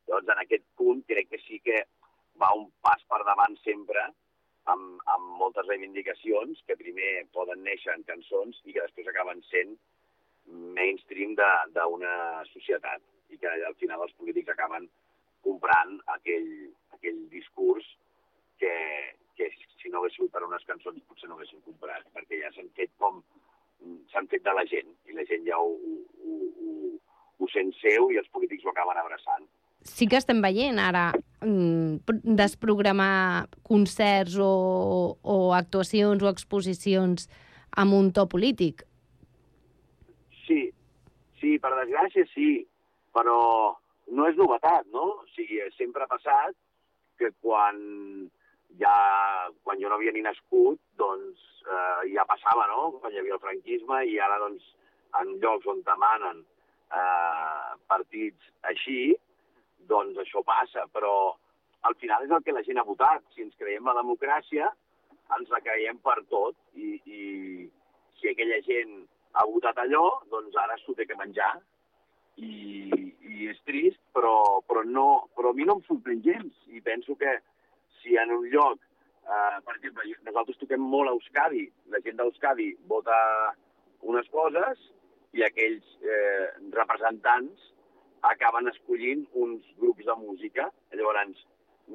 Llavors, en aquest punt, crec que sí que va un pas per davant sempre amb, amb moltes reivindicacions que primer poden néixer en cançons i que després acaben sent mainstream d'una societat i que al final els polítics acaben comprant aquell, aquell discurs que, que si no hagués sigut per unes cançons potser no haguessin comprat, perquè ja s'han fet com s'han fet de la gent i la gent ja ho, ho, ho, ho sent seu i els polítics ho acaben abraçant. Sí que estem veient ara mm, pr- desprogramar concerts o, o actuacions o exposicions amb un to polític. Sí, sí, per desgràcia sí, però no és novetat, no? O sigui, sempre ha passat que quan ja, quan jo no havia ni nascut, doncs eh, ja passava, no? Quan hi havia el franquisme i ara, doncs, en llocs on demanen eh, partits així, doncs això passa, però al final és el que la gent ha votat. Si ens creiem la democràcia, ens la creiem per tot i, i si aquella gent ha votat allò, doncs ara s'ho té que menjar i, i és trist, però, però, no, però a mi no em sorprèn gens i penso que si en un lloc, eh, per exemple, nosaltres toquem molt a Euskadi, la gent d'Euskadi vota unes coses i aquells eh, representants acaben escollint uns grups de música. Llavors,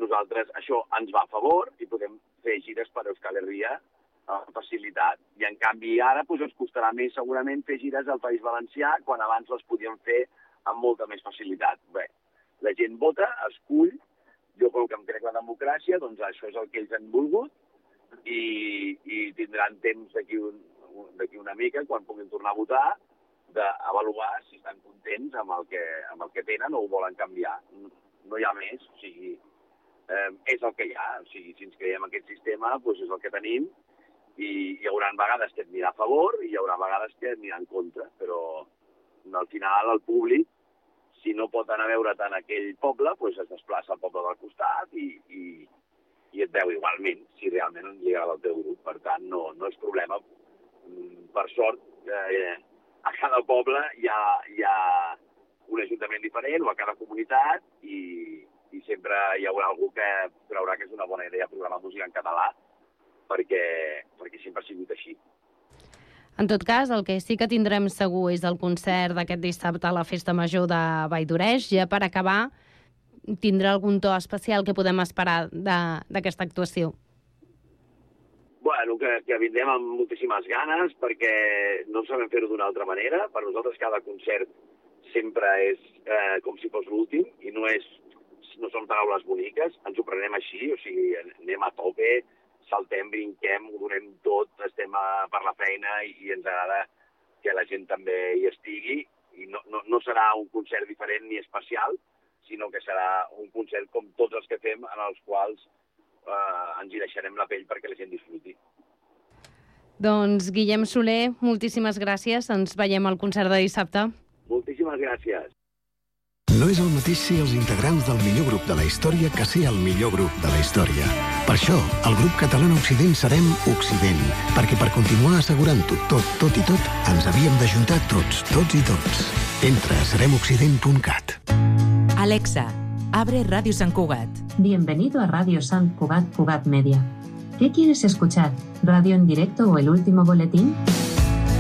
nosaltres, això ens va a favor i podem fer gires per Euskal Herria amb facilitat. I, en canvi, ara doncs, ens costarà més, segurament, fer gires al País Valencià, quan abans les podíem fer amb molta més facilitat. Bé, la gent vota, escull, jo com que em crec la democràcia, doncs això és el que ells han volgut i, i tindran temps d'aquí un, d'aquí una mica, quan puguin tornar a votar, d'avaluar si estan contents amb el, que, amb el que tenen o ho volen canviar. No hi ha més, o sigui, eh, és el que hi ha. O sigui, si ens creiem aquest sistema, doncs és el que tenim i hi haurà vegades que et anirà a favor i hi haurà vegades que et anirà en contra, però al final el públic, si no pot anar a veure tant aquell poble, doncs es desplaça al poble del costat i, i, i et veu igualment, si realment li agrada el teu grup. Per tant, no, no és problema. Mm, per sort, eh, a cada poble hi ha, hi ha un ajuntament diferent o a cada comunitat i, i sempre hi haurà algú que creurà que és una bona idea programar música en català perquè, perquè sempre ha sigut així. En tot cas, el que sí que tindrem segur és el concert d'aquest dissabte a la Festa Major de Valldoreix. Ja per acabar, tindrà algun to especial que podem esperar d'aquesta actuació? Bueno, que, que vindrem amb moltíssimes ganes perquè no sabem fer-ho d'una altra manera. Per nosaltres cada concert sempre és eh, com si fos l'últim i no és no són paraules boniques, ens ho prenem així, o sigui, anem a tope, saltem, brinquem, ho donem tot, estem a, per la feina i, i ens agrada que la gent també hi estigui i no, no, no serà un concert diferent ni especial, sinó que serà un concert com tots els que fem en els quals eh, ens hi deixarem la pell perquè la gent disfruti. Doncs Guillem Soler, moltíssimes gràcies. Ens veiem al concert de dissabte. Moltíssimes gràcies. No és el mateix ser els integrants del millor grup de la història que ser el millor grup de la història. Per això, el grup català Occident serem Occident, perquè per continuar assegurant-ho tot, tot i tot, ens havíem d'ajuntar tots, tots i tots. Entra a seremoccident.cat. Alexa, abre Radio San Cugat. Bienvenido a Radio San Cugat Cugat Media. ¿Qué quieres escuchar? ¿Radio en directo o el último boletín?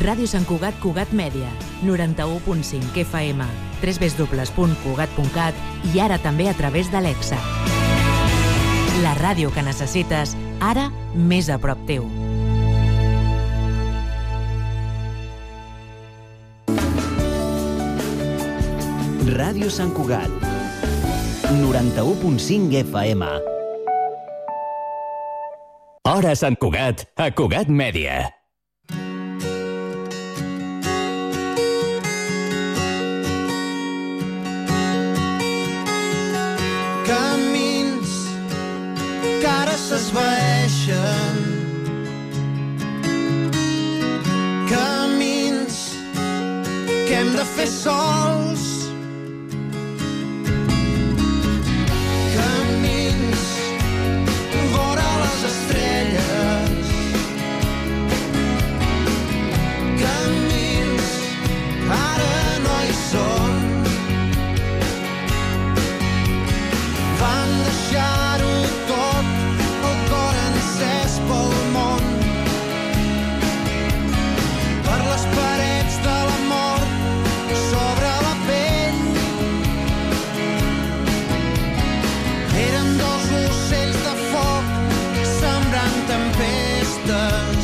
Ràdio Sant Cugat Cugat Mèdia, 91.5 FM, www.cugat.cat i ara també a través d'Alexa. La ràdio que necessites, ara més a prop teu. Ràdio Sant Cugat, 91.5 FM. Hora Sant Cugat, a Cugat Mèdia. S'esvaeixen Camins que hem de fer sols ocells de foc sembrant tempestes.